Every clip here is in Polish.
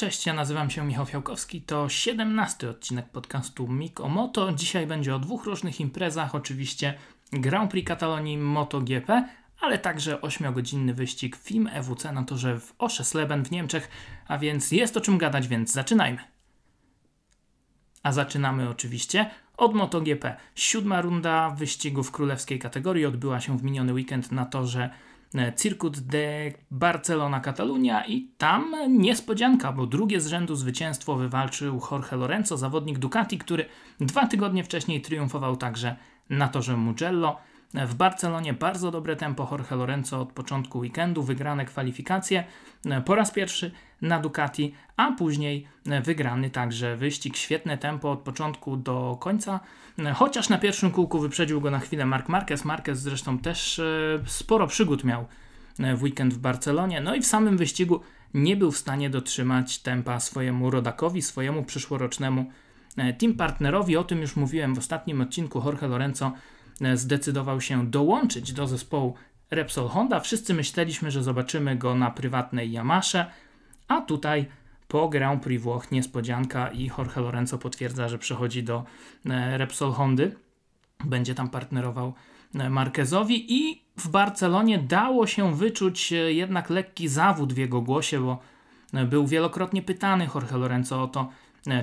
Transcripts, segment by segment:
Cześć, ja nazywam się Michał Fiałkowski. To 17 odcinek podcastu Mik o Moto. Dzisiaj będzie o dwóch różnych imprezach. Oczywiście Grand Prix Katalonii MotoGP, ale także 8-godzinny wyścig FIM EWC na torze w Oszesleben w Niemczech. A więc jest o czym gadać, więc zaczynajmy. A zaczynamy oczywiście od MotoGP. Siódma runda wyścigów królewskiej kategorii odbyła się w miniony weekend na torze Circuit de Barcelona Catalunya i tam niespodzianka, bo drugie z rzędu zwycięstwo wywalczył Jorge Lorenzo, zawodnik Ducati, który dwa tygodnie wcześniej triumfował także na torze Mugello. W Barcelonie bardzo dobre tempo Jorge Lorenzo od początku weekendu, wygrane kwalifikacje e, po raz pierwszy na Ducati, a później e, wygrany także wyścig. Świetne tempo od początku do końca, e, chociaż na pierwszym kółku wyprzedził go na chwilę Mark Marquez. Marquez zresztą też sporo przygód miał w weekend w Barcelonie, no i w samym wyścigu nie był w stanie dotrzymać tempa swojemu rodakowi, swojemu przyszłorocznemu team partnerowi. O tym już mówiłem w ostatnim odcinku. Jorge Lorenzo zdecydował się dołączyć do zespołu Repsol Honda. Wszyscy myśleliśmy, że zobaczymy go na prywatnej Yamasze, a tutaj po Grand Prix Włoch niespodzianka i Jorge Lorenzo potwierdza, że przechodzi do e, Repsol Hondy. Będzie tam partnerował e, Marquezowi i w Barcelonie dało się wyczuć jednak lekki zawód w jego głosie, bo był wielokrotnie pytany Jorge Lorenzo o to,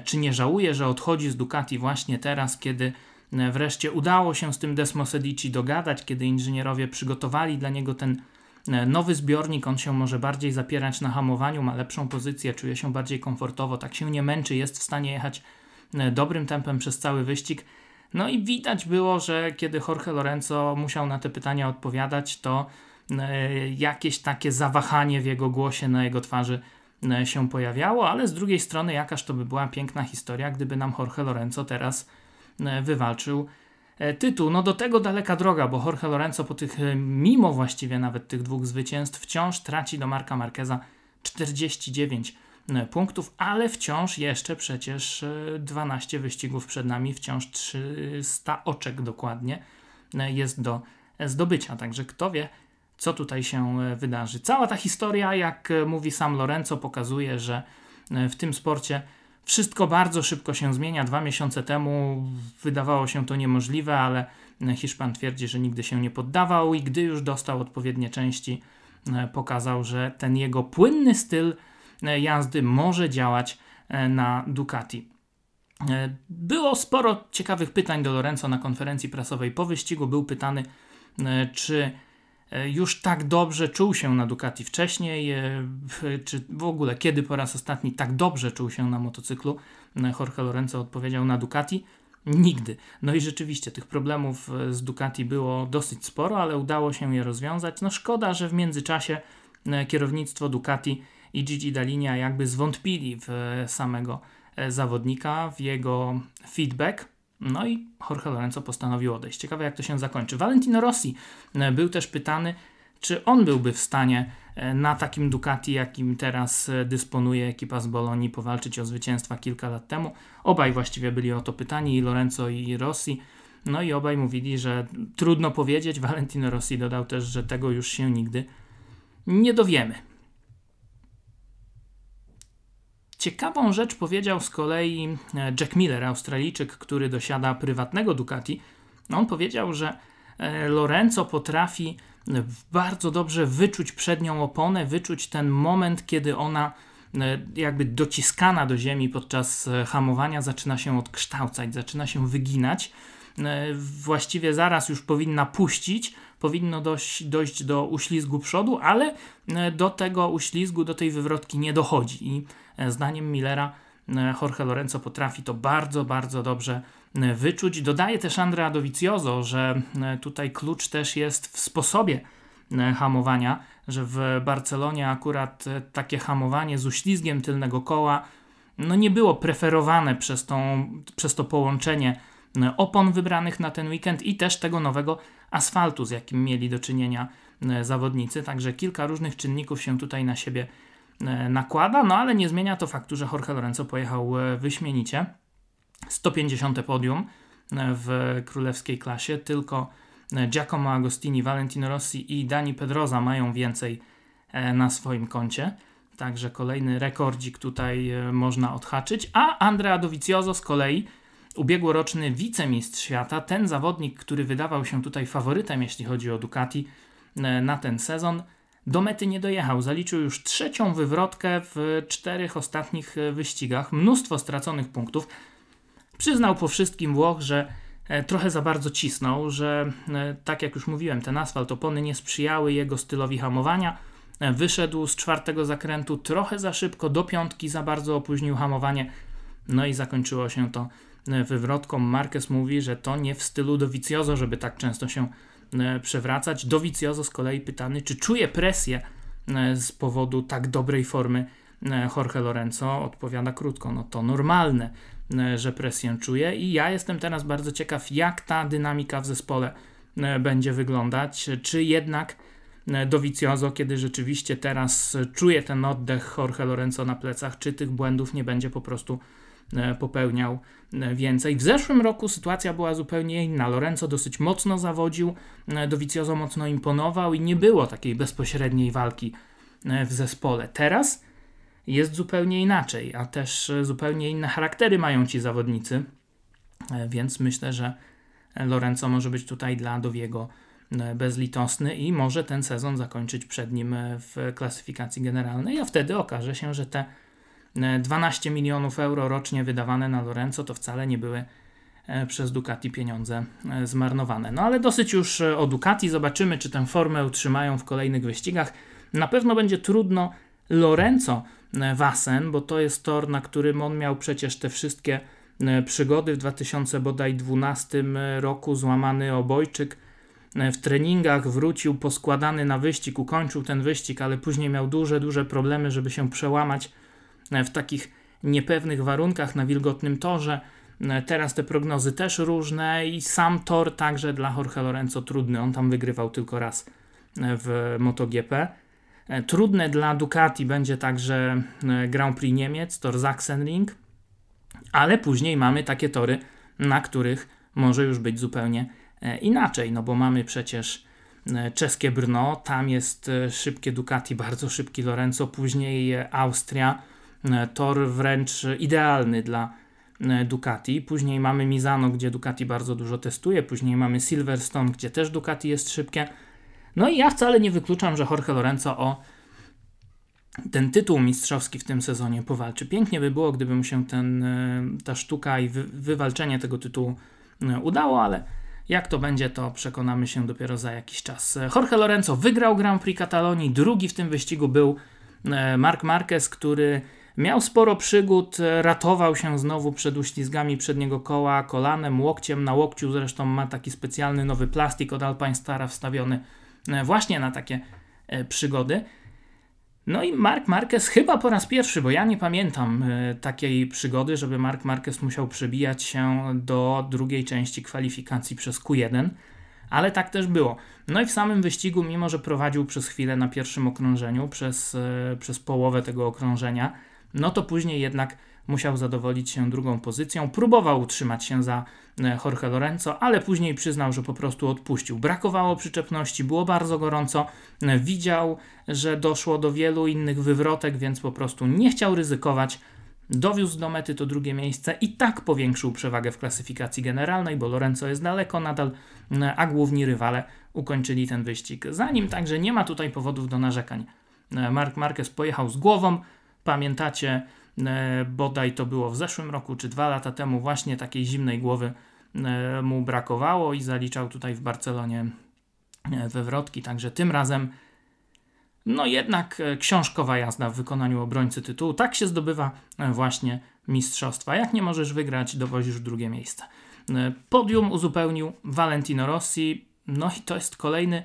czy nie żałuje, że odchodzi z Ducati właśnie teraz, kiedy E, wreszcie udało się z tym Desmosedici dogadać, kiedy inżynierowie przygotowali dla niego ten e, nowy zbiornik. On się może bardziej zapierać na hamowaniu, ma lepszą pozycję, czuje się bardziej komfortowo, tak się nie męczy, jest w stanie jechać e, dobrym tempem przez cały wyścig. No i widać było, że kiedy Jorge Lorenzo musiał na te pytania odpowiadać, to jakieś takie zawahanie w jego głosie, na jego twarzy się pojawiało, ale z drugiej strony jakaż to by była piękna historia, gdyby nam Jorge Lorenzo teraz E, wywalczył e, tytuł. No do tego daleka droga, bo Jorge Lorenzo po tych, e, mimo właściwie nawet tych dwóch zwycięstw, wciąż traci do Marka Marqueza 49 punktów, ale wciąż jeszcze przecież 12 wyścigów przed nami, wciąż 300 oczek dokładnie jest do zdobycia. Także kto wie, co tutaj się wydarzy. Cała ta historia, jak mówi sam Lorenzo, pokazuje, że w tym sporcie wszystko bardzo szybko się zmienia. Dwa miesiące temu wydawało się to niemożliwe, ale Hiszpan twierdzi, że nigdy się nie poddawał i gdy już dostał odpowiednie części, e, pokazał, że ten jego płynny styl e, jazdy może działać e, na Ducati. Było sporo ciekawych pytań do Lorenzo na konferencji prasowej po wyścigu. Był pytany, czy już tak dobrze czuł się na Ducati wcześniej, e, czy w ogóle kiedy po raz ostatni tak dobrze czuł się na motocyklu. E, Jorge Lorenzo odpowiedział na Ducati. Nigdy. No i rzeczywiście tych problemów z Ducati było dosyć sporo, ale udało się je rozwiązać. No szkoda, że w międzyczasie kierownictwo Ducati i Gigi Dalinia jakby zwątpili w samego zawodnika, w jego feedback. No i Jorge Lorenzo postanowił odejść. Ciekawe, jak to się zakończy. Valentino Rossi e, był też pytany, czy on byłby w stanie e, na takim Ducati, jakim teraz e, dysponuje ekipa z Bolonii, powalczyć o zwycięstwa kilka lat temu. Obaj właściwie byli o to pytani, i Lorenzo i Rossi. No i obaj mówili, że trudno powiedzieć. Valentino Rossi dodał też, że tego już się nigdy nie dowiemy. Ciekawą rzecz powiedział z kolei e, Jack Miller, Australijczyk, który dosiada prywatnego Ducati. On powiedział, że e, Lorenzo potrafi bardzo dobrze wyczuć przednią oponę, wyczuć ten moment, kiedy ona e, jakby dociskana do ziemi podczas hamowania zaczyna się odkształcać, zaczyna się wyginać. Właściwie zaraz już powinna puścić, powinno dojść, dojść do uślizgu przodu, ale do tego uślizgu, do tej wywrotki nie dochodzi. I E, zdaniem Millera e, Jorge Lorenzo potrafi to bardzo, bardzo dobrze e, wyczuć. Dodaje też Andrea Dovizioso, że tutaj klucz też jest w sposobie hamowania, że w Barcelonie akurat takie hamowanie z uślizgiem tylnego koła no nie było preferowane przez, tą, przez to połączenie opon wybranych na ten weekend i też tego nowego asfaltu, z jakim mieli do czynienia zawodnicy. Także kilka różnych czynników się tutaj na siebie E, nakłada, no ale nie zmienia to faktu, że Jorge Lorenzo pojechał e, wyśmienicie. 150 podium e, w królewskiej klasie, tylko Giacomo Agostini, Valentino Rossi i Dani Pedroza mają więcej na swoim koncie. Także kolejny rekordzik tutaj można odhaczyć. A Andrea Dovizioso z kolei ubiegłoroczny wicemistrz świata, ten zawodnik, który wydawał się tutaj faworytem, jeśli chodzi o Ducati na ten sezon, do mety nie dojechał. Zaliczył już trzecią wywrotkę w czterech ostatnich wyścigach, mnóstwo straconych punktów. Przyznał po wszystkim Włoch, że e, trochę za bardzo cisnął, że e, tak jak już mówiłem, ten asfalt opony nie sprzyjały jego stylowi hamowania. E, wyszedł z czwartego zakrętu trochę za szybko, do piątki za bardzo opóźnił hamowanie. No i zakończyło się to wywrotką. Marquez mówi, że to nie w stylu Dovizioso, żeby tak często się przewracać. Dovizioso z kolei pytany, czy czuje presję z powodu tak dobrej formy Jorge Lorenzo. Odpowiada krótko, no to normalne. E, że presję czuje i ja jestem teraz bardzo ciekaw, jak ta dynamika w zespole e, będzie wyglądać. Czy jednak e, Dovizioso, kiedy rzeczywiście teraz czuje ten oddech Jorge Lorenzo na plecach, czy tych błędów nie będzie po prostu popełniał więcej. W zeszłym roku sytuacja była zupełnie inna. Lorenzo dosyć mocno zawodził, Dovizioso mocno imponował i nie było takiej bezpośredniej walki w zespole. Teraz jest zupełnie inaczej, a też e, zupełnie inne charaktery mają ci zawodnicy, e, więc myślę, że Lorenzo może być tutaj dla Dowiego e, bezlitosny i może ten sezon zakończyć przed nim w klasyfikacji generalnej, a wtedy okaże się, że te 12 milionów euro rocznie wydawane na Lorenzo to wcale nie były przez Ducati pieniądze zmarnowane. No ale dosyć już o Ducati, zobaczymy czy tę formę utrzymają w kolejnych wyścigach. Na pewno będzie trudno Lorenzo Wasen, bo to jest tor, na którym on miał przecież te wszystkie e, przygody w 2012 e, roku, złamany obojczyk. E, w treningach wrócił poskładany na wyścig, ukończył ten wyścig, ale później miał duże, duże problemy, żeby się przełamać w takich niepewnych warunkach na wilgotnym torze. Teraz te prognozy też różne i sam tor także dla Jorge Lorenzo trudny. On tam wygrywał tylko raz w MotoGP. E, trudne dla Ducati będzie także e, Grand Prix Niemiec, tor Sachsenring, ale później mamy takie tory, na których może już być zupełnie e, inaczej, no bo mamy przecież czeskie Brno, tam jest szybkie Ducati, bardzo szybki Lorenzo, później Austria, tor wręcz idealny dla Ducati, później mamy Misano, gdzie Ducati bardzo dużo testuje, później mamy Silverstone, gdzie też Ducati jest szybkie, no i ja wcale nie wykluczam, że Jorge Lorenzo o ten tytuł mistrzowski w tym sezonie powalczy. Pięknie by było, gdyby mu się ten, e, ta sztuka i wy, wywalczenie tego tytułu e, udało, ale jak to będzie, to przekonamy się dopiero za jakiś czas. Jorge Lorenzo wygrał Grand Prix Katalonii, drugi w tym wyścigu był e, Marc Marquez, który miał sporo przygód, ratował się znowu przed uślizgami przedniego koła, kolanem, łokciem na łokciu, zresztą ma taki specjalny nowy plastik od Alpine Stara wstawiony E, właśnie na takie e, przygody. No i Mark Marquez chyba po raz pierwszy, bo ja nie pamiętam e, takiej przygody, żeby Mark Marquez musiał przebijać się do drugiej części kwalifikacji przez Q1, ale tak też było. No i w samym wyścigu, mimo że prowadził przez chwilę na pierwszym okrążeniu, przez, przez połowę tego okrążenia, no to później jednak musiał zadowolić się drugą pozycją. Próbował utrzymać się za e, Jorge Lorenzo, ale później przyznał, że po prostu odpuścił. Brakowało przyczepności, było bardzo gorąco. E, widział, że doszło do wielu innych wywrotek, więc po prostu nie chciał ryzykować. Dowiózł do mety to drugie miejsce i tak powiększył przewagę w klasyfikacji generalnej, bo Lorenzo jest daleko nadal, e, a główni rywale ukończyli ten wyścig. Zanim także nie ma tutaj powodów do narzekań. Mark Marquez pojechał z głową. Pamiętacie E, bodaj to było w zeszłym roku czy dwa lata temu, właśnie takiej zimnej głowy e, mu brakowało i zaliczał tutaj w Barcelonie e, wywrotki, także tym razem no jednak książkowa jazda w wykonaniu obrońcy tytułu. Tak się zdobywa właśnie mistrzostwa. Jak nie możesz wygrać, dowozisz drugie miejsce. Podium uzupełnił Valentino Rossi, no i to jest kolejny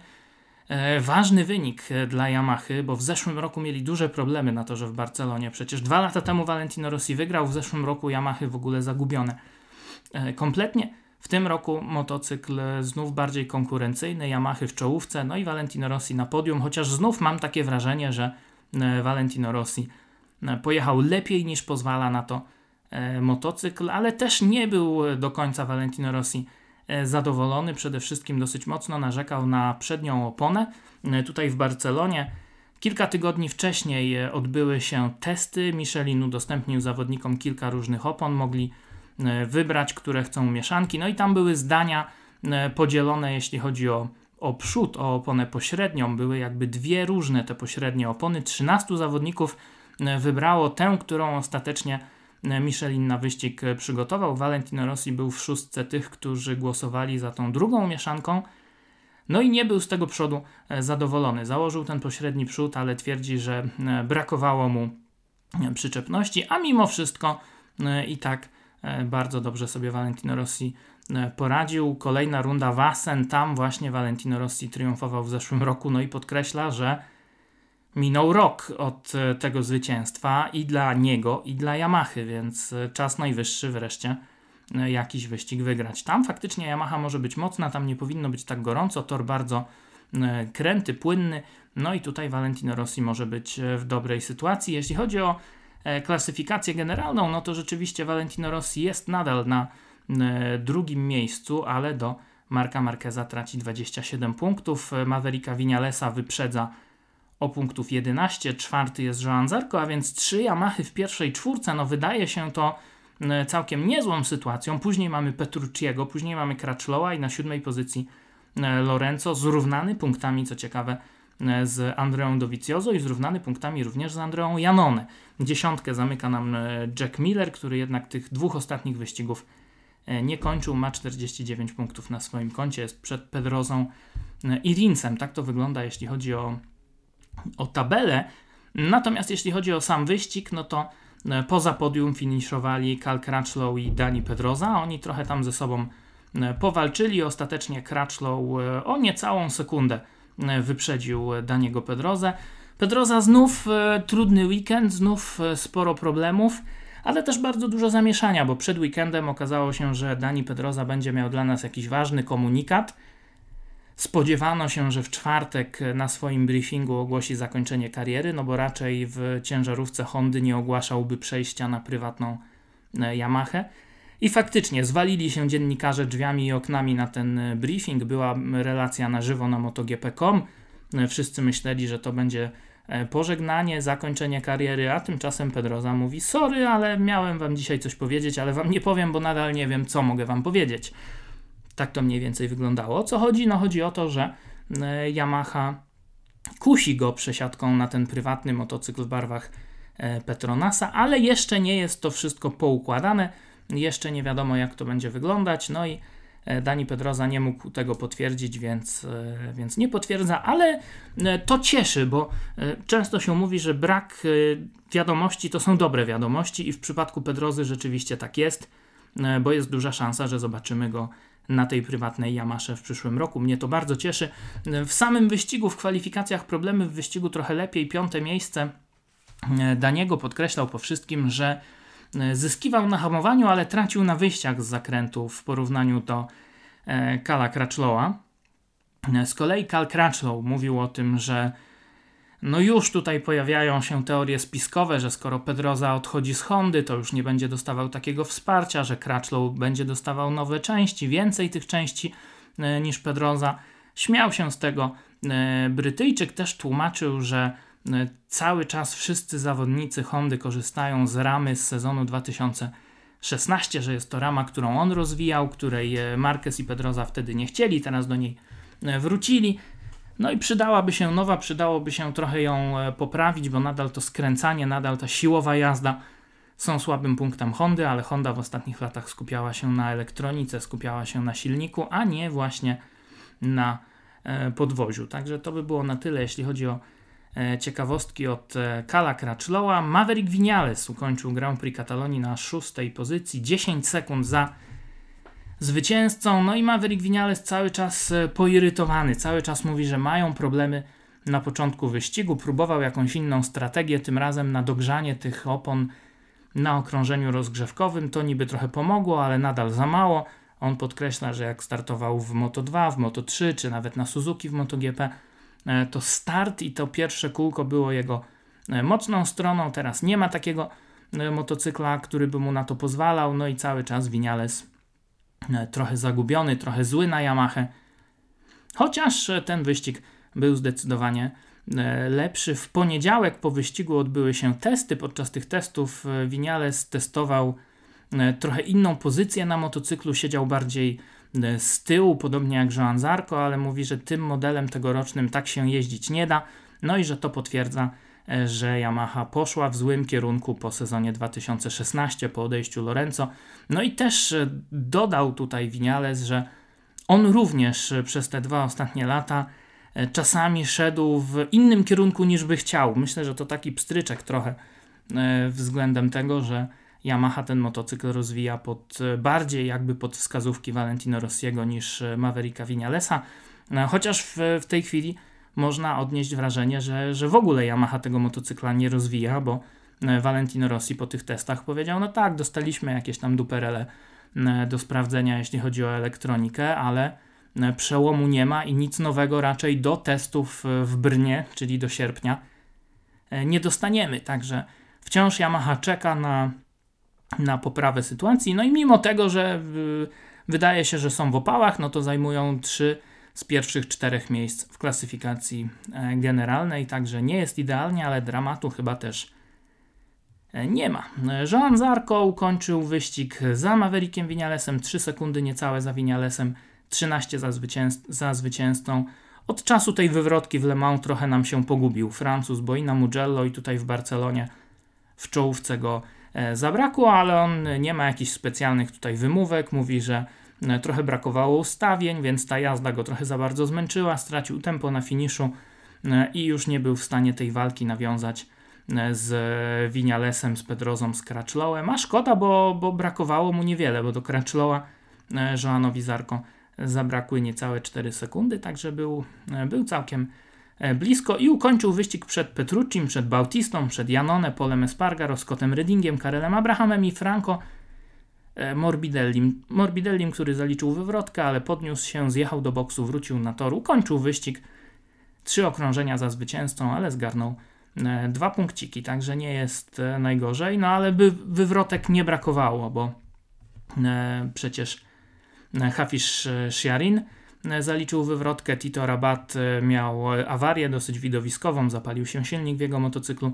ważny wynik e, dla Yamahy, bo w zeszłym roku mieli duże problemy na torze w Barcelonie. Przecież dwa lata temu Valentino Rossi wygrał, w zeszłym roku Yamahy w ogóle zagubione. E, kompletnie. W tym roku motocykl znów bardziej konkurencyjny, Yamahy w czołówce, no i Valentino Rossi na podium, chociaż znów mam takie wrażenie, że Valentino Rossi pojechał lepiej niż pozwala na to motocykl, ale też nie był do końca Valentino Rossi E, zadowolony, przede wszystkim dosyć mocno narzekał na przednią oponę. E, tutaj w Barcelonie Kilka tygodni wcześniej odbyły się testy. Michelin udostępnił zawodnikom kilka różnych opon, mogli wybrać, które chcą mieszanki. No i tam były zdania podzielone, jeśli chodzi o, o przód, o oponę pośrednią. Były jakby dwie różne te pośrednie opony. 13 zawodników wybrało tę, którą ostatecznie Michelin na wyścig przygotował. Valentino Rossi był w szóstce tych, którzy głosowali za tą drugą mieszanką. No i nie był z tego przodu e, zadowolony. Założył ten pośredni przód, ale twierdzi, że e, brakowało mu e, przyczepności, a mimo wszystko i tak bardzo dobrze sobie Valentino Rossi poradził. Kolejna runda Wasen, tam właśnie Valentino Rossi triumfował w zeszłym roku, no i podkreśla, że minął rok od tego zwycięstwa i dla niego, i dla Yamahy, więc czas najwyższy wreszcie E, jakiś wyścig wygrać. Tam faktycznie Yamaha może być mocna, tam nie powinno być tak gorąco, tor bardzo e, kręty, płynny, no i tutaj Valentino Rossi może być e, w dobrej sytuacji. Jeśli chodzi o klasyfikację generalną, no to rzeczywiście Valentino Rossi jest nadal na drugim miejscu, ale do Marka Marqueza traci 27 punktów. Mavericka Vinalesa wyprzedza o punktów 11, czwarty jest Joan Zarco, a więc trzy Yamahy w pierwszej czwórce. No wydaje się to E, całkiem niezłą sytuacją. Później mamy Petrucciego, później mamy Crutchlowa i na siódmej pozycji e, Lorenzo, zrównany punktami, co ciekawe, e, z Andreą Dovizioso i zrównany punktami również z Andreą Janone. Dziesiątkę zamyka nam Jack Miller, który jednak tych dwóch ostatnich wyścigów nie kończył, ma 49 punktów na swoim koncie, jest przed Pedrozą i Rincem. Tak to wygląda, jeśli chodzi o, o tabelę. Natomiast jeśli chodzi o sam wyścig, no to E, poza podium finiszowali Cal Crutchlow i Dani Pedroza. Oni trochę tam ze sobą e, powalczyli. Ostatecznie Crutchlow e, o niecałą sekundę wyprzedził Daniego Pedrozę. Pedroza znów trudny weekend, znów sporo problemów, ale też bardzo dużo zamieszania, bo przed weekendem okazało się, że Dani Pedroza będzie miał dla nas jakiś ważny komunikat – Spodziewano się, że w czwartek na swoim briefingu ogłosi zakończenie kariery, no bo raczej w ciężarówce Hondy nie ogłaszałby przejścia na prywatną e, Yamahę. I faktycznie zwalili się dziennikarze drzwiami i oknami na ten e, briefing. Była relacja na żywo na MotoGP.com. E, wszyscy myśleli, że to będzie pożegnanie, zakończenie kariery, a tymczasem Pedroza mówi: Sorry, ale miałem wam dzisiaj coś powiedzieć, ale wam nie powiem, bo nadal nie wiem, co mogę wam powiedzieć. Tak to mniej więcej wyglądało. O co chodzi? No chodzi o to, że e, Yamaha kusi go przesiadką na ten prywatny motocykl w barwach e, Petronasa, ale jeszcze nie jest to wszystko poukładane. Jeszcze nie wiadomo, jak to będzie wyglądać. No i e, Dani Pedroza nie mógł tego potwierdzić, więc, więc nie potwierdza, ale to cieszy, bo często się mówi, że brak wiadomości to są dobre wiadomości, i w przypadku Pedrozy rzeczywiście tak jest, bo jest duża szansa, że zobaczymy go na tej prywatnej Yamasze w przyszłym roku. Mnie to bardzo cieszy. W samym wyścigu, w kwalifikacjach problemy w wyścigu trochę lepiej. Piąte miejsce e, Daniego podkreślał po wszystkim, że e, zyskiwał na hamowaniu, ale tracił na wyjściach z zakrętu w porównaniu do Kala e, Crutchlowa. Z kolei Cal Crutchlow mówił o tym, że no już tutaj pojawiają się teorie spiskowe, że skoro Pedroza odchodzi z Hondy, to już nie będzie dostawał takiego wsparcia, że Crutchlow będzie dostawał nowe części, więcej tych części e, niż Pedroza. Śmiał się z tego. E, Brytyjczyk też tłumaczył, że e, cały czas wszyscy zawodnicy Hondy korzystają z ramy z sezonu 2016, że jest to rama, którą on rozwijał, której Marquez i Pedroza wtedy nie chcieli, teraz do niej wrócili. No i przydałaby się nowa, przydałoby się trochę ją e, poprawić, bo nadal to skręcanie, nadal ta siłowa jazda są słabym punktem Hondy, ale Honda w ostatnich latach skupiała się na elektronice, skupiała się na silniku, a nie właśnie na e, podwoziu. Także to by było na tyle, jeśli chodzi o e, ciekawostki od Kala Crutchlowa. Maverick Vinales ukończył Grand Prix Katalonii na szóstej pozycji, 10 sekund za zwycięzcą. No i Maverick Vinales cały czas e, poirytowany, cały czas mówi, że mają problemy na początku wyścigu. Próbował jakąś inną strategię, tym razem na dogrzanie tych opon na okrążeniu rozgrzewkowym. To niby trochę pomogło, ale nadal za mało. On podkreśla, że jak startował w Moto2, w Moto3 czy nawet na Suzuki w MotoGP, e, to start i to pierwsze kółko było jego e, mocną stroną. Teraz nie ma takiego motocykla, który by mu na to pozwalał. No i cały czas Vinales E, trochę zagubiony, trochę zły na Yamaha. Chociaż ten wyścig był zdecydowanie lepszy. W poniedziałek po wyścigu odbyły się testy. Podczas tych testów Vinales testował trochę inną pozycję na motocyklu, siedział bardziej z tyłu, podobnie jak Joan Zarco, ale mówi, że tym modelem tegorocznym tak się jeździć nie da. No i że to potwierdza, e, że Yamaha poszła w złym kierunku po sezonie 2016, po odejściu Lorenzo. No i też e, dodał tutaj Vinales, że on również e, przez te dwa ostatnie lata czasami szedł w innym kierunku niż by chciał. Myślę, że to taki pstryczek trochę względem tego, że Yamaha ten motocykl rozwija pod bardziej jakby pod wskazówki Valentino Rossiego niż Mavericka Vinalesa. Chociaż w, w tej chwili można odnieść wrażenie, że, że w ogóle Yamaha tego motocykla nie rozwija, bo e, Valentino Rossi po tych testach powiedział, no tak, dostaliśmy jakieś tam duperele e, do sprawdzenia, jeśli chodzi o elektronikę, ale e, przełomu nie ma i nic nowego raczej do testów w Brnie, czyli do sierpnia, nie dostaniemy. Także wciąż Yamaha czeka na, na poprawę sytuacji. No i mimo tego, że wydaje się, że są w opałach, no to zajmują trzy z pierwszych czterech miejsc w klasyfikacji e, generalnej, także nie jest idealnie, ale dramatu chyba też e, nie ma. Joan Zarco ukończył wyścig za Maverickiem Vinalesem, 3 sekundy niecałe za Vinalesem, 13 za, zwycięz za zwycięzcą. Od czasu tej wywrotki w Le Mans trochę nam się pogubił Francuz, bo i na Mugello i tutaj w Barcelonie w czołówce go e, zabrakło, ale on nie ma jakichś specjalnych tutaj wymówek. Mówi, że E, trochę brakowało ustawień, więc ta jazda go trochę za bardzo zmęczyła, stracił tempo na finiszu e, i już nie był w stanie tej walki nawiązać e, z Winialesem, z Pedrozą, z Crutchlowem. A szkoda, bo, bo brakowało mu niewiele, bo do Crutchlowa Joanowi Zarko zabrakły niecałe 4 sekundy, także był, był całkiem blisko i ukończył wyścig przed Petruccim, przed Bautistą, przed Janone, Polem Espargaro, Scottem Reddingiem, Karelem Abrahamem i Franco E, Morbidellim. Morbidellim, który zaliczył wywrotkę, ale podniósł się, zjechał do boksu, wrócił na tor, ukończył wyścig. Trzy okrążenia za zwycięzcą, ale zgarnął e, dwa punkciki, także nie jest e, najgorzej. No ale by wywrotek nie brakowało, bo przecież Hafiz Shiarin zaliczył wywrotkę, Tito Rabat miał awarię dosyć widowiskową, zapalił się silnik w jego motocyklu,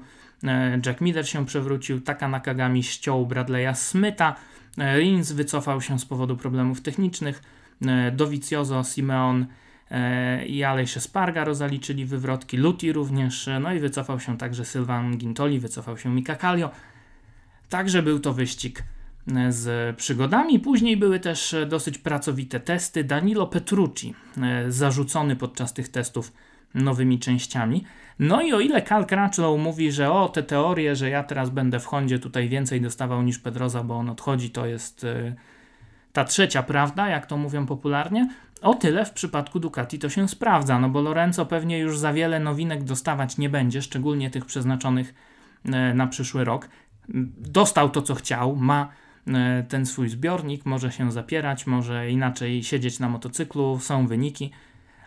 Jack Miller się przewrócił, Taka Nakagami ściął Bradley'a Smitha, E, Rins wycofał się z powodu problemów technicznych. E, Dovizioso, Simeon e, i Alejsz Spargaro zaliczyli wywrotki. Luti również, no i wycofał się także Sylvan Gintoli, wycofał się Mika Kallio. Także był to wyścig z przygodami. Później były też dosyć pracowite testy. Danilo Petrucci, zarzucony podczas tych testów nowymi częściami. No i o ile Carl Crutchlow mówi, że o te teorie, że ja teraz będę w Hondzie tutaj więcej dostawał niż Pedroza, bo on odchodzi, to jest y, ta trzecia prawda, jak to mówią popularnie, o tyle w przypadku Ducati to się sprawdza, no bo Lorenzo pewnie już za wiele nowinek dostawać nie będzie, szczególnie tych przeznaczonych y, na przyszły rok. Dostał to, co chciał, ma y, ten swój zbiornik, może się zapierać, może inaczej siedzieć na motocyklu, są wyniki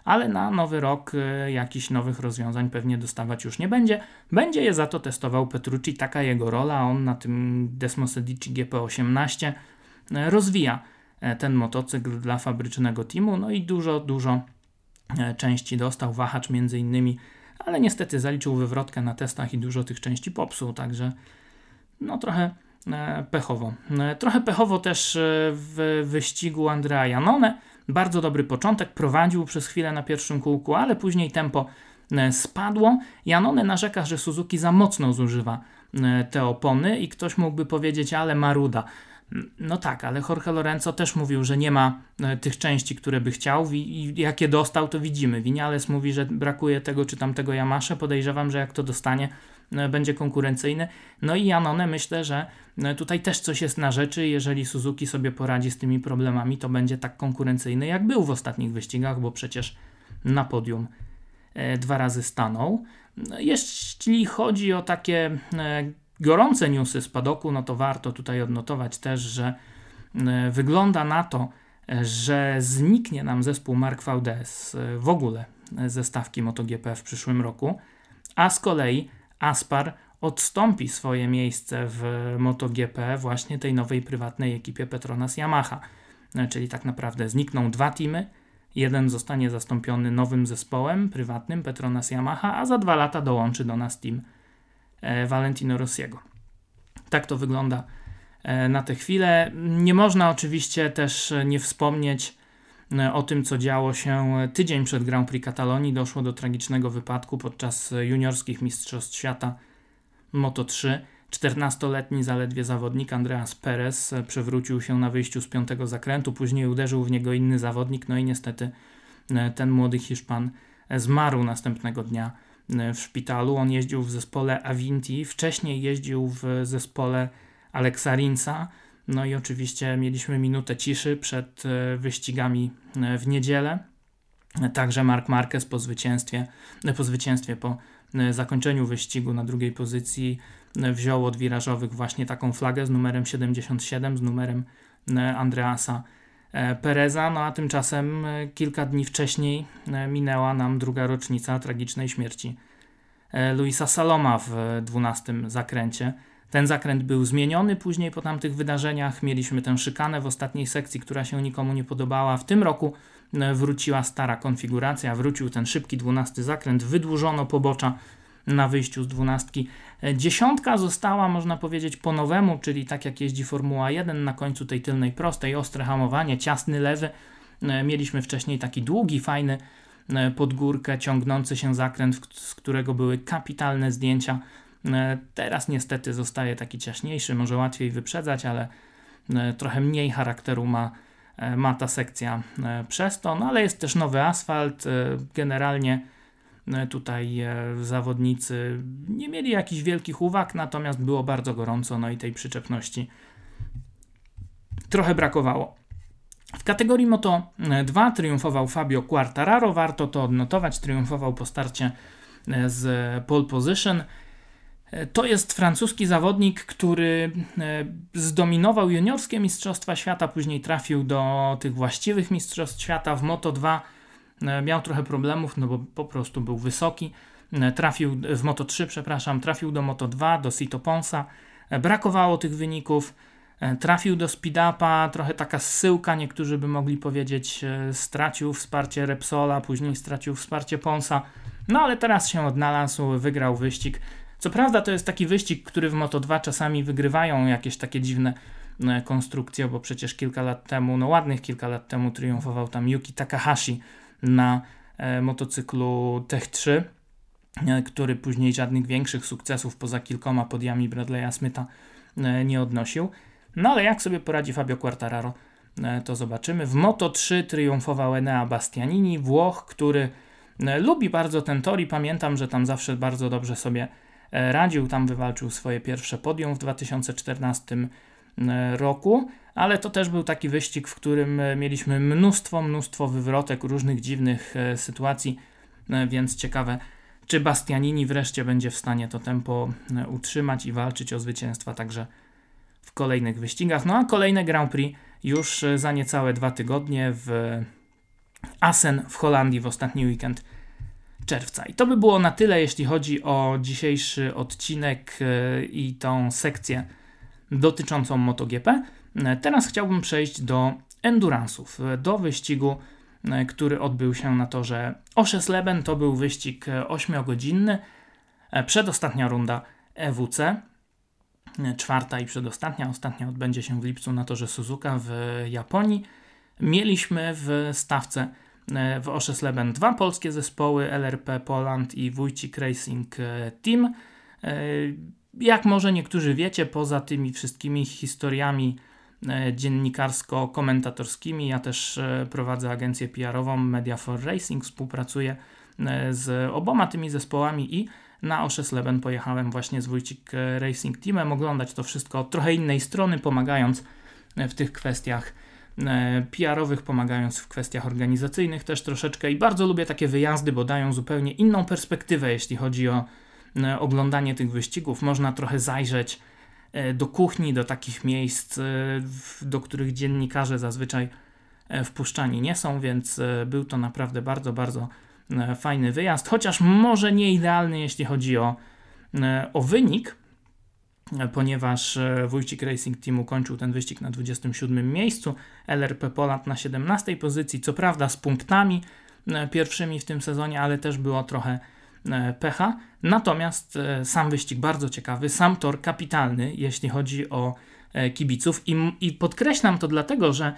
ale na nowy rok e, jakichś nowych rozwiązań pewnie dostawać już nie będzie. Będzie je za to testował Petrucci, taka jego rola. On na tym Desmosedici GP18 e, rozwija e, ten motocykl dla fabrycznego teamu, no i dużo, dużo części dostał, wahacz między innymi, ale niestety zaliczył wywrotkę na testach i dużo tych części popsuł, także no trochę pechowo. Trochę pechowo też w wyścigu Andrea Janone, bardzo dobry początek, prowadził przez chwilę na pierwszym kółku, ale później tempo e, spadło. Janone narzeka, że Suzuki za mocno zużywa e, te opony i ktoś mógłby powiedzieć, ale maruda. No tak, ale Jorge Lorenzo też mówił, że nie ma e, tych części, które by chciał i jakie dostał, to widzimy. Winiales mówi, że brakuje tego czy tamtego Yamasze. Podejrzewam, że jak to dostanie, będzie konkurencyjny. No i Janone myślę, że e, tutaj też coś jest na rzeczy. Jeżeli Suzuki sobie poradzi z tymi problemami, to będzie tak konkurencyjny, jak był w ostatnich wyścigach, bo przecież na podium e, dwa razy stanął. No, jeśli chodzi o takie gorące newsy z padoku, no to warto tutaj odnotować też, że wygląda na to, że zniknie nam zespół Mark VDS w ogóle ze stawki MotoGP w przyszłym roku, a z kolei Aspar odstąpi swoje miejsce w MotoGP właśnie tej nowej prywatnej ekipie Petronas Yamaha. E, czyli tak naprawdę znikną dwa teamy Jeden zostanie zastąpiony nowym zespołem prywatnym Petronas Yamaha, a za dwa lata dołączy do nas team e, Valentino Rossiego. Tak to wygląda e, na tę chwilę. Nie można oczywiście też nie wspomnieć o tym, co działo się tydzień przed Grand Prix Katalonii. Doszło do tragicznego wypadku podczas juniorskich Mistrzostw Świata Moto 3. 14-letni zaledwie zawodnik Andreas Perez przewrócił się na wyjściu z piątego zakrętu, później uderzył w niego inny zawodnik, no i niestety e, ten młody Hiszpan zmarł następnego dnia e, w szpitalu. On jeździł w zespole Avinti, wcześniej jeździł w zespole Alexa Rinsa, no i oczywiście mieliśmy minutę ciszy przed e, wyścigami w niedzielę. Także Mark Marquez po zwycięstwie, po zwycięstwie, po zakończeniu wyścigu na drugiej pozycji wziął od wirażowych właśnie taką flagę z numerem 77, z numerem e, Andreasa e, Pereza, no a tymczasem e, kilka dni wcześniej minęła nam druga rocznica tragicznej śmierci Luisa Saloma w 12 zakręcie. Ten zakręt był zmieniony później po tamtych wydarzeniach. Mieliśmy tę szykanę w ostatniej sekcji, która się nikomu nie podobała. W tym roku wróciła stara konfiguracja, wrócił ten szybki 12 zakręt, wydłużono pobocza na wyjściu z dwunastki. Dziesiątka została, można powiedzieć, po nowemu, czyli tak jak jeździ Formuła 1 na końcu tej tylnej prostej, ostre hamowanie, ciasny lewy. E, mieliśmy wcześniej taki długi, fajny e, pod górkę ciągnący się zakręt, z którego były kapitalne zdjęcia. E, teraz niestety zostaje taki ciaśniejszy, może łatwiej wyprzedzać, ale trochę mniej charakteru ma, ma ta sekcja przez to, no ale jest też nowy asfalt, generalnie tutaj e, zawodnicy nie mieli jakichś wielkich uwag, natomiast było bardzo gorąco, no i tej przyczepności trochę brakowało. W kategorii Moto 2 triumfował Fabio Quartararo, warto to odnotować, triumfował po starcie e, z pole position. E, to jest francuski zawodnik, który zdominował juniorskie Mistrzostwa Świata, później trafił do tych właściwych Mistrzostw Świata w Moto 2 E, miał trochę problemów, no bo po prostu był wysoki. E, trafił w Moto 3, przepraszam, trafił do Moto 2, do Sito Ponsa. E, brakowało tych wyników. Trafił do speed-upa, trochę taka zsyłka, niektórzy by mogli powiedzieć, stracił wsparcie Repsola, później stracił wsparcie Ponsa, no ale teraz się odnalazł, wygrał wyścig. Co prawda to jest taki wyścig, który w Moto2 czasami wygrywają jakieś takie dziwne konstrukcje, bo przecież kilka lat temu, no ładnych kilka lat temu triumfował tam Yuki Takahashi na e, motocyklu Tech 3, e, który później żadnych większych sukcesów poza kilkoma podiami Bradley'a Smitha e, nie odnosił. No ale jak sobie poradzi Fabio Quartararo, to zobaczymy. W Moto 3 triumfował Enea Bastianini, Włoch, który lubi bardzo ten tor i pamiętam, że tam zawsze bardzo dobrze sobie radził. Tam wywalczył swoje pierwsze podium w 2014 roku ale to też był taki wyścig, w którym e, mieliśmy mnóstwo, mnóstwo wywrotek, różnych dziwnych e, sytuacji, e, więc ciekawe, czy Bastianini wreszcie będzie w stanie to tempo utrzymać i walczyć o zwycięstwa także w kolejnych wyścigach. No a kolejne Grand Prix już za niecałe dwa tygodnie w Assen w Holandii w ostatni weekend czerwca. I to by było na tyle, jeśli chodzi o dzisiejszy odcinek i tą sekcję dotyczącą MotoGP. Teraz chciałbym przejść do endurance'ów, do wyścigu, e, który odbył się na torze Oszesleben. To był wyścig 8-godzinny. E, przedostatnia runda EWC, e, czwarta i przedostatnia. Ostatnia odbędzie się w lipcu na torze Suzuka w Japonii. Mieliśmy w stawce w Oszesleben dwa polskie zespoły, LRP Poland i Wójcik Racing Team. Jak może niektórzy wiecie, poza tymi wszystkimi historiami E, dziennikarsko-komentatorskimi. Ja też e, prowadzę agencję PR-ową Media for Racing, współpracuję e, z oboma tymi zespołami i na Oszesleben pojechałem właśnie z Wójcik Racing Teamem oglądać to wszystko od trochę innej strony, pomagając w tych kwestiach PR-owych, pomagając w kwestiach organizacyjnych też troszeczkę i bardzo lubię takie wyjazdy, bo dają zupełnie inną perspektywę, jeśli chodzi o oglądanie tych wyścigów. Można trochę zajrzeć E, do kuchni, do takich miejsc, e, do których dziennikarze zazwyczaj e, wpuszczani nie są, więc był to naprawdę bardzo, bardzo fajny wyjazd, chociaż może nie idealny, jeśli chodzi o, o wynik, ponieważ Wójcik Racing Team ukończył ten wyścig na 27 miejscu, LRP Poland na 17 pozycji, co prawda z punktami pierwszymi w tym sezonie, ale też było trochę pecha. Natomiast sam wyścig bardzo ciekawy, sam tor kapitalny, jeśli chodzi o kibiców i, i podkreślam to dlatego, że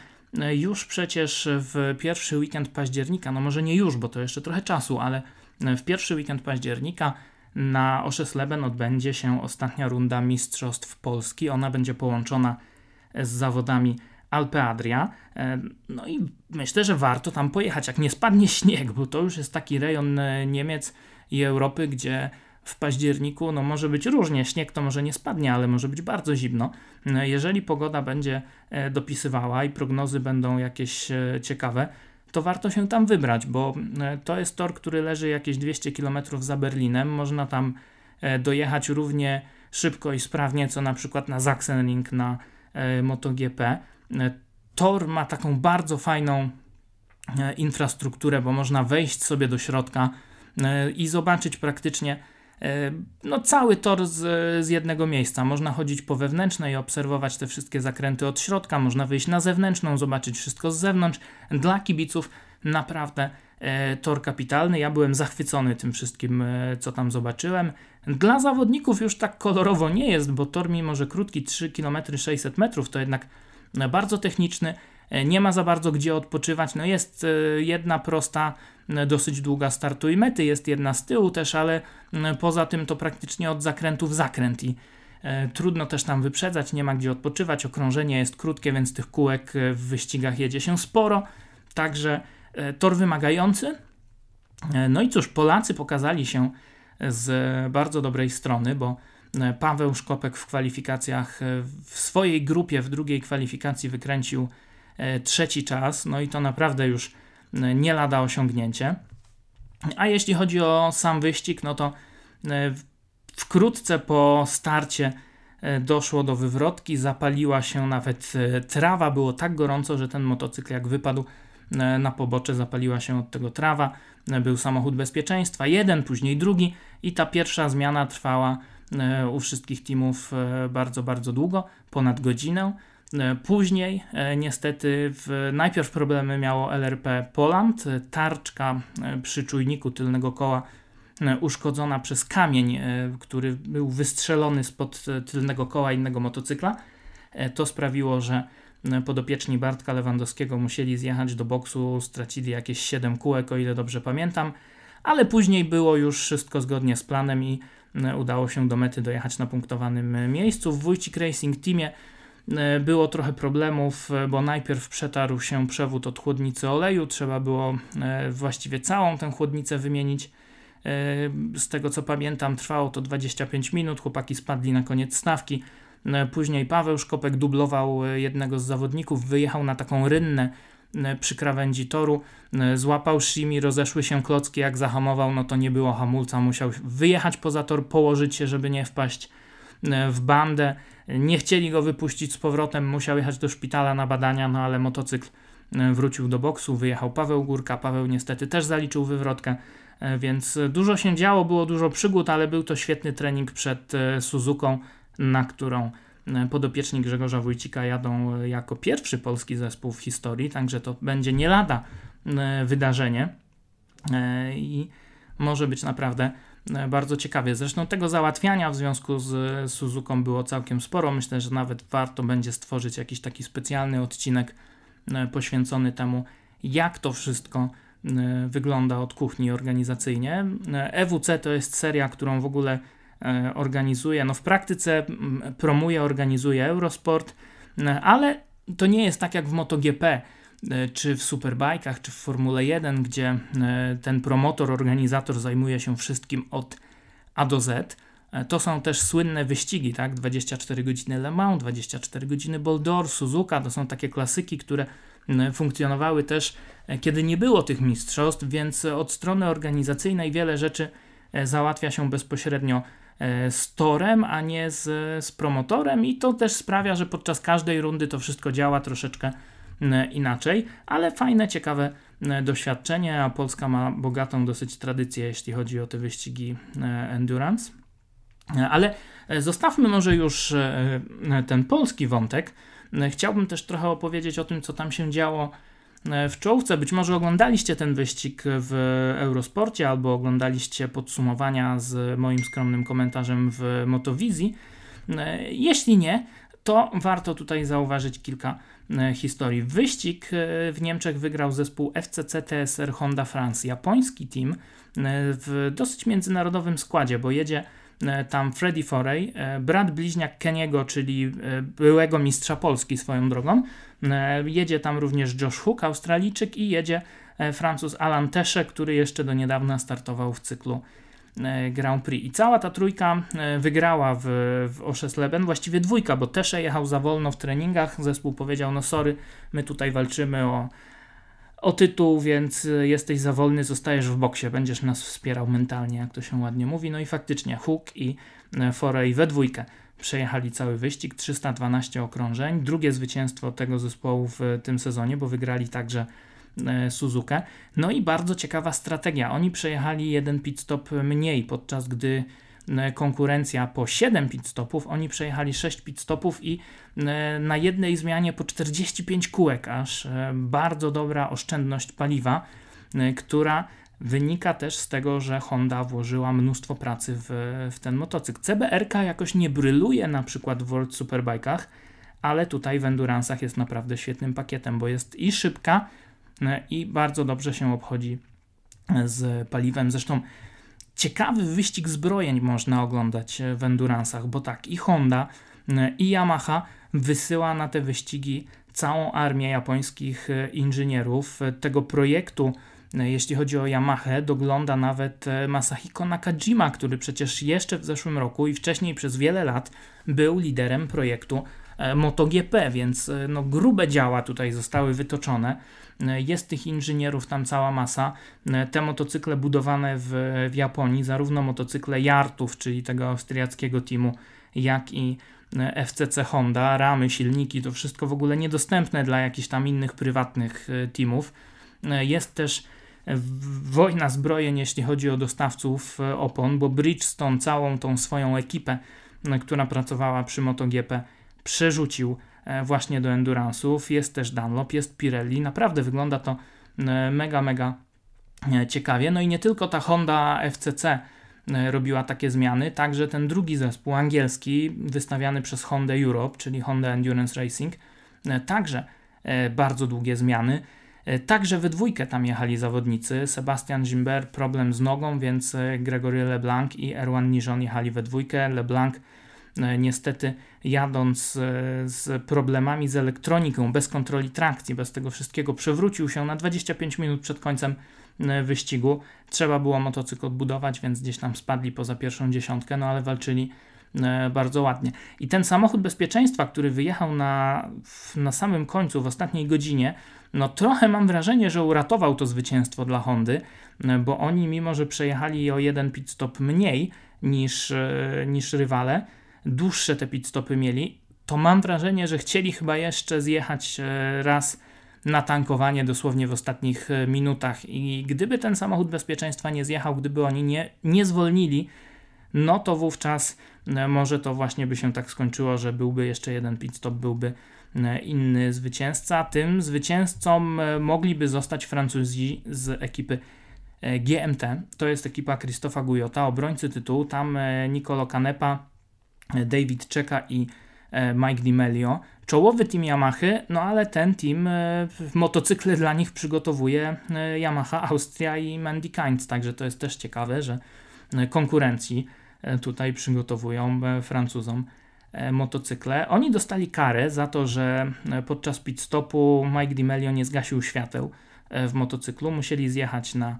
już przecież w pierwszy weekend października, no może nie już, bo to jeszcze trochę czasu, ale w pierwszy weekend października na Oszesleben odbędzie się ostatnia runda Mistrzostw Polski. Ona będzie połączona z zawodami Alpe Adria. No i myślę, że warto tam pojechać, jak nie spadnie śnieg, bo to już jest taki rejon Niemiec i Europy, gdzie w październiku no może być różnie. Śnieg to może nie spadnie, ale może być bardzo zimno. Jeżeli pogoda będzie e, dopisywała i prognozy będą jakieś e, ciekawe, to warto się tam wybrać, bo e, to jest tor, który leży jakieś 200 km za Berlinem. Można tam dojechać równie szybko i sprawnie, co na przykład na Sachsenring na MotoGP. Tor ma taką bardzo fajną infrastrukturę, bo można wejść sobie do środka i zobaczyć praktycznie E, no, cały tor z, z jednego miejsca. Można chodzić po wewnętrznej i obserwować te wszystkie zakręty od środka, można wyjść na zewnętrzną, zobaczyć wszystko z zewnątrz. Dla kibiców naprawdę e, tor kapitalny. Ja byłem zachwycony tym wszystkim, e, co tam zobaczyłem. Dla zawodników już tak kolorowo nie jest, bo tor, mimo że krótki 3 km 600 metrów, to jednak bardzo techniczny. Nie ma za bardzo gdzie odpoczywać. No jest jedna prosta dosyć długa startu i mety, jest jedna z tyłu też, ale poza tym to praktycznie od zakrętu w zakręt i e, trudno też tam wyprzedzać, nie ma gdzie odpoczywać, okrążenie jest krótkie, więc tych kółek e, w wyścigach jedzie się sporo, także e, tor wymagający. No i cóż, Polacy pokazali się z bardzo dobrej strony, bo Paweł Szkopek w kwalifikacjach w swojej grupie w drugiej kwalifikacji wykręcił trzeci czas, no i to naprawdę już nie lada osiągnięcie. A jeśli chodzi o sam wyścig, no to e, wkrótce po starcie e, doszło do wywrotki, zapaliła się nawet e, trawa, było tak gorąco, że ten motocykl jak wypadł na pobocze, zapaliła się od tego trawa, był samochód bezpieczeństwa, jeden, później drugi i ta pierwsza zmiana trwała u wszystkich teamów bardzo, bardzo długo, ponad godzinę. E, później e, niestety w, najpierw problemy miało LRP Poland. Tarczka e, przy czujniku tylnego koła uszkodzona przez kamień, który był wystrzelony spod tylnego koła innego motocykla. To sprawiło, że podopieczni Bartka Lewandowskiego musieli zjechać do boksu, stracili jakieś 7 kółek, o ile dobrze pamiętam, ale później było już wszystko zgodnie z planem i udało się do mety dojechać na punktowanym miejscu. W Wójcik Racing Teamie było trochę problemów, e, bo najpierw przetarł się przewód od chłodnicy oleju, trzeba było e, właściwie całą tę chłodnicę wymienić. Z tego co pamiętam, trwało to 25 minut, chłopaki spadli na koniec stawki. Później Paweł Szkopek dublował jednego z zawodników, wyjechał na taką rynnę przy krawędzi toru, złapał Shimi, rozeszły się klocki, jak zahamował, no to nie było hamulca, musiał wyjechać poza tor, położyć się, żeby nie wpaść w bandę. Nie chcieli go wypuścić z powrotem, musiał jechać do szpitala na badania, no ale motocykl e, wrócił do boksu, wyjechał Paweł Górka, Paweł niestety też zaliczył wywrotkę, e, więc dużo się działo, było dużo przygód, ale był to świetny trening przed e, Suzuką, na którą podopieczni Grzegorza Wójcika jadą jako pierwszy polski zespół w historii, także to będzie nie lada wydarzenie i może być naprawdę E, bardzo ciekawie. Zresztą tego załatwiania w związku z Suzuką było całkiem sporo. Myślę, że nawet warto będzie stworzyć jakiś taki specjalny odcinek e, poświęcony temu, jak to wszystko e, wygląda od kuchni organizacyjnie. EWC to jest seria, którą w ogóle organizuje, no w praktyce promuje, organizuje Eurosport, ale to nie jest tak jak w MotoGP, E, czy w Superbajkach, czy w Formule 1, gdzie e, ten promotor, organizator zajmuje się wszystkim od A do Z. E, to są też słynne wyścigi, tak? 24 godziny Le Mans, 24 godziny Boldor, Suzuka, to są takie klasyki, które funkcjonowały też, kiedy nie było tych mistrzostw, więc od strony organizacyjnej wiele rzeczy załatwia się bezpośrednio z torem, a nie z, z promotorem, i to też sprawia, że podczas każdej rundy to wszystko działa troszeczkę E, inaczej, ale fajne, ciekawe e, doświadczenie, a Polska ma bogatą dosyć tradycję, jeśli chodzi o te wyścigi e, endurance. Ale Zostawmy może już ten polski wątek. Chciałbym też trochę opowiedzieć o tym, co tam się działo w czołówce. Być może oglądaliście ten wyścig w Eurosporcie albo oglądaliście podsumowania z moim skromnym komentarzem w Motowizji. Jeśli nie, to warto tutaj zauważyć kilka e, historii. Wyścig e, w Niemczech wygrał zespół FCC TSR Honda France, japoński team e, w dosyć międzynarodowym składzie, bo jedzie tam Freddy Foray, brat bliźniak Keniego, czyli byłego mistrza Polski swoją drogą. Jedzie tam również Josh Hook, Australijczyk i jedzie Francuz Alan Tesze, który jeszcze do niedawna startował w cyklu E, Grand Prix. I cała ta trójka e, wygrała w, w Oszesleben, właściwie dwójka, bo Tesze jechał za wolno w treningach. Zespół powiedział: No, sorry, my tutaj walczymy o, o tytuł, więc e, jesteś za wolny, zostajesz w boksie, będziesz nas wspierał mentalnie, jak to się ładnie mówi. No i faktycznie Hook i Foray we dwójkę przejechali cały wyścig, 312 okrążeń. Drugie zwycięstwo tego zespołu w tym sezonie, bo wygrali także E, Suzuka. No i bardzo ciekawa strategia. Oni przejechali jeden pit stop mniej, podczas gdy e, konkurencja po 7 pit stopów, oni przejechali 6 pit stopów i e, na jednej zmianie po 45 kółek, aż bardzo dobra oszczędność paliwa, która wynika też z tego, że Honda włożyła mnóstwo pracy w, w ten motocykl. CBRK jakoś nie bryluje na przykład w World Superbike'ach, ale tutaj w Endurance'ach jest naprawdę świetnym pakietem, bo jest i szybka, E, i bardzo dobrze się obchodzi e, z paliwem. Zresztą ciekawy wyścig zbrojeń można oglądać e, w Endurance'ach, bo tak i Honda i Yamaha wysyła na te wyścigi całą armię japońskich inżynierów. Tego projektu, jeśli chodzi o Yamaha, dogląda nawet Masahiko Nakajima, który przecież jeszcze w zeszłym roku i wcześniej przez wiele lat był liderem projektu MotoGP, więc no, grube działa tutaj zostały wytoczone. Jest tych inżynierów tam cała masa. Te motocykle budowane w, w Japonii, zarówno motocykle Jartów, czyli tego austriackiego teamu, jak i FCC Honda, ramy, silniki, to wszystko w ogóle niedostępne dla jakichś tam innych prywatnych e, teamów. E, jest też wojna zbrojeń, jeśli chodzi o dostawców e, opon, bo Bridgestone całą tą swoją ekipę, która pracowała przy MotoGP, przerzucił E, właśnie do endurance'ów. Jest też Dunlop, jest Pirelli. Naprawdę wygląda to e, mega, mega e, ciekawie. No i nie tylko ta Honda FCC robiła takie zmiany, także ten drugi zespół angielski, wystawiany przez Honda Europe, czyli Honda Endurance Racing, także bardzo długie zmiany. Także we dwójkę tam jechali zawodnicy. Sebastian Gimber problem z nogą, więc Gregory LeBlanc i Erwan Nijon jechali we dwójkę. LeBlanc niestety jadąc e, z problemami z elektroniką, bez kontroli trakcji, bez tego wszystkiego, przewrócił się na 25 minut przed końcem e, wyścigu. Trzeba było motocykl odbudować, więc gdzieś tam spadli poza pierwszą dziesiątkę, no ale walczyli bardzo ładnie. I ten samochód bezpieczeństwa, który wyjechał na, na samym końcu, w ostatniej godzinie, no trochę mam wrażenie, że uratował to zwycięstwo dla Hondy, bo oni mimo, że przejechali o jeden pit stop mniej niż, niż rywale, dłuższe te pit stopy mieli, to mam wrażenie, że chcieli chyba jeszcze zjechać e, raz na tankowanie dosłownie w ostatnich e, minutach i gdyby ten samochód bezpieczeństwa nie zjechał, gdyby oni nie, nie zwolnili, no to wówczas e, może to właśnie by się tak skończyło, że byłby jeszcze jeden pit stop, byłby inny zwycięzca. Tym zwycięzcą mogliby zostać Francuzi z ekipy GMT. To jest ekipa Christopha Gujota, obrońcy tytułu. Tam Nicolo Canepa David Czeka i e, Mike Di Czołowy team Yamaha, no ale ten team e, motocykle dla nich przygotowuje e, Yamaha Austria i Mandikind, także to jest też ciekawe, że konkurencji tutaj przygotowują Francuzom motocykle. Oni dostali karę za to, że podczas pit stopu Mike Di nie zgasił świateł w motocyklu, musieli zjechać na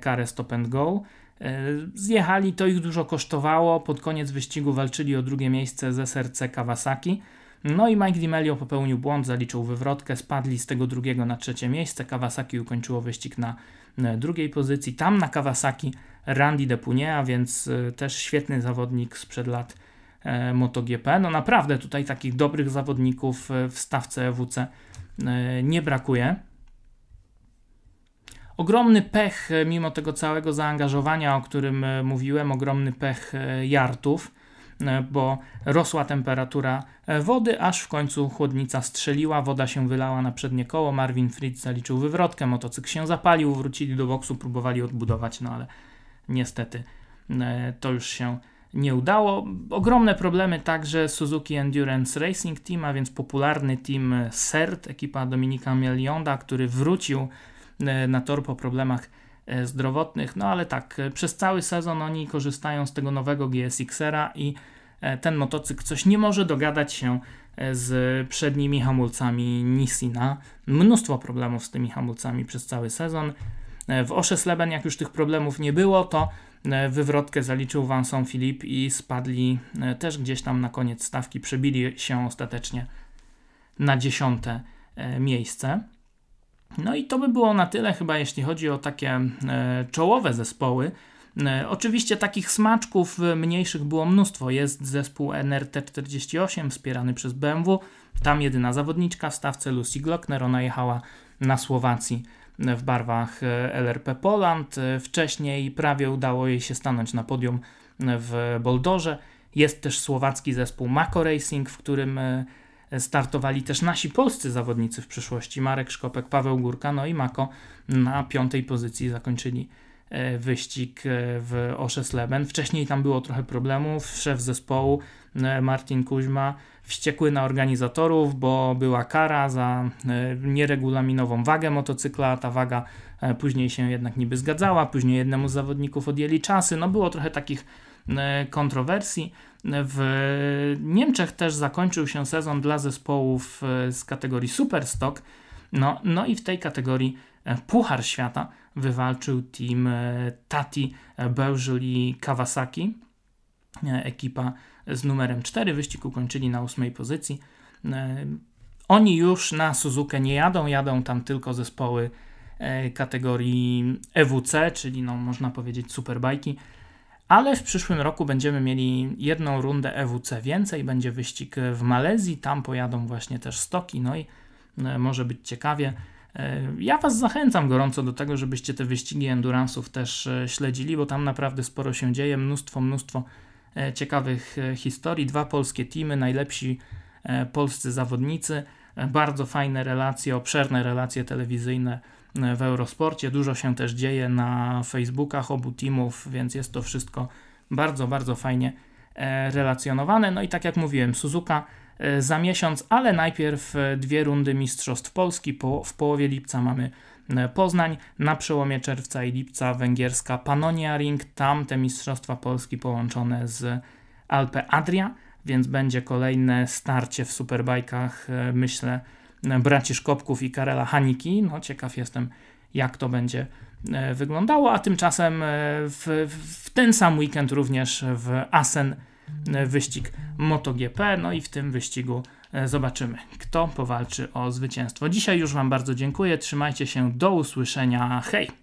karę stop and go. E, zjechali, to ich dużo kosztowało. Pod koniec wyścigu walczyli o drugie miejsce z SRC Kawasaki. No i Mike Di popełnił błąd, zaliczył wywrotkę, spadli z tego drugiego na trzecie miejsce. Kawasaki ukończyło wyścig na drugiej pozycji. Tam na Kawasaki Randy Depunie, a więc e, też świetny zawodnik sprzed lat e, MotoGP. No naprawdę tutaj takich dobrych zawodników w stawce EWC nie brakuje. Ogromny pech, e, mimo tego całego zaangażowania, o którym e, mówiłem, ogromny pech e, Jartów. bo rosła temperatura wody, aż w końcu chłodnica strzeliła, woda się wylała na przednie koło, Marvin Fritz zaliczył wywrotkę, motocykl się zapalił, wrócili do boksu, próbowali odbudować, no ale niestety to już się nie udało. Ogromne problemy także Suzuki Endurance Racing Team, a więc popularny team CERT, ekipa Dominika Melionda, który wrócił na tor po problemach e, zdrowotnych. No ale tak, e, przez cały sezon oni korzystają z tego nowego GSX-era i ten motocykl coś nie może dogadać się z przednimi hamulcami Nissina. Mnóstwo problemów z tymi hamulcami przez cały sezon. W Oszesleben, jak już tych problemów nie było, to E, wywrotkę zaliczył Vincent Philippe i spadli e, też gdzieś tam na koniec stawki, przebili się ostatecznie na dziesiąte e, miejsce. No i to by było na tyle chyba, jeśli chodzi o takie czołowe zespoły. Oczywiście takich smaczków mniejszych było mnóstwo. Jest zespół NRT48 wspierany przez BMW. Tam jedyna zawodniczka w stawce Lucy Glockner. Ona jechała na Słowacji w barwach e, LRP Poland. E, wcześniej prawie udało jej się stanąć na podium w Boldorze. Jest też słowacki zespół Mako Racing, w którym e, startowali też nasi polscy zawodnicy w przyszłości. Marek Szkopek, Paweł Górka, no i Mako na piątej pozycji zakończyli wyścig w Oszesleben. Wcześniej tam było trochę problemów. Szef zespołu Martin Kuźma wściekły na organizatorów, bo była kara za e, nieregulaminową wagę motocykla. Ta waga e, później się jednak niby zgadzała, później jednemu z zawodników odjęli czasy. No było trochę takich e, kontrowersji. W Niemczech też zakończył się sezon dla zespołów z kategorii Superstock. No, no i w tej kategorii Puchar Świata wywalczył team Tati, Bełżul i Kawasaki. Ekipa z numerem 4. Wyścig ukończyli na ósmej pozycji. E, oni już na Suzukę nie jadą, jadą tam tylko zespoły e, kategorii EWC, czyli no, można powiedzieć superbajki. Ale w przyszłym roku będziemy mieli jedną rundę EWC więcej, będzie wyścig w Malezji, tam pojadą właśnie też stoki, no i e, może być ciekawie. Ja Was zachęcam gorąco do tego, żebyście te wyścigi endurance'ów też śledzili, bo tam naprawdę sporo się dzieje, mnóstwo, mnóstwo E, ciekawych e, historii. Dwa polskie teamy, najlepsi e, polscy zawodnicy, bardzo fajne relacje, obszerne relacje telewizyjne w Eurosporcie. Dużo się też dzieje na Facebookach obu teamów, więc jest to wszystko bardzo, bardzo fajnie relacjonowane. No i tak jak mówiłem, Suzuka za miesiąc, ale najpierw dwie rundy Mistrzostw Polski. Po, w połowie lipca mamy E, Poznań, na przełomie czerwca i lipca węgierska Pannonia Ring, tam te Mistrzostwa Polski połączone z Alpe Adria, więc będzie kolejne starcie w superbajkach, e, myślę, e, braci Szkopków i Karela Haniki. No ciekaw jestem, jak to będzie wyglądało, a tymczasem w, w ten sam weekend również w Asen wyścig MotoGP, no i w tym wyścigu E, zobaczymy, kto powalczy o zwycięstwo. Dzisiaj już Wam bardzo dziękuję. Trzymajcie się. Do usłyszenia. Hej!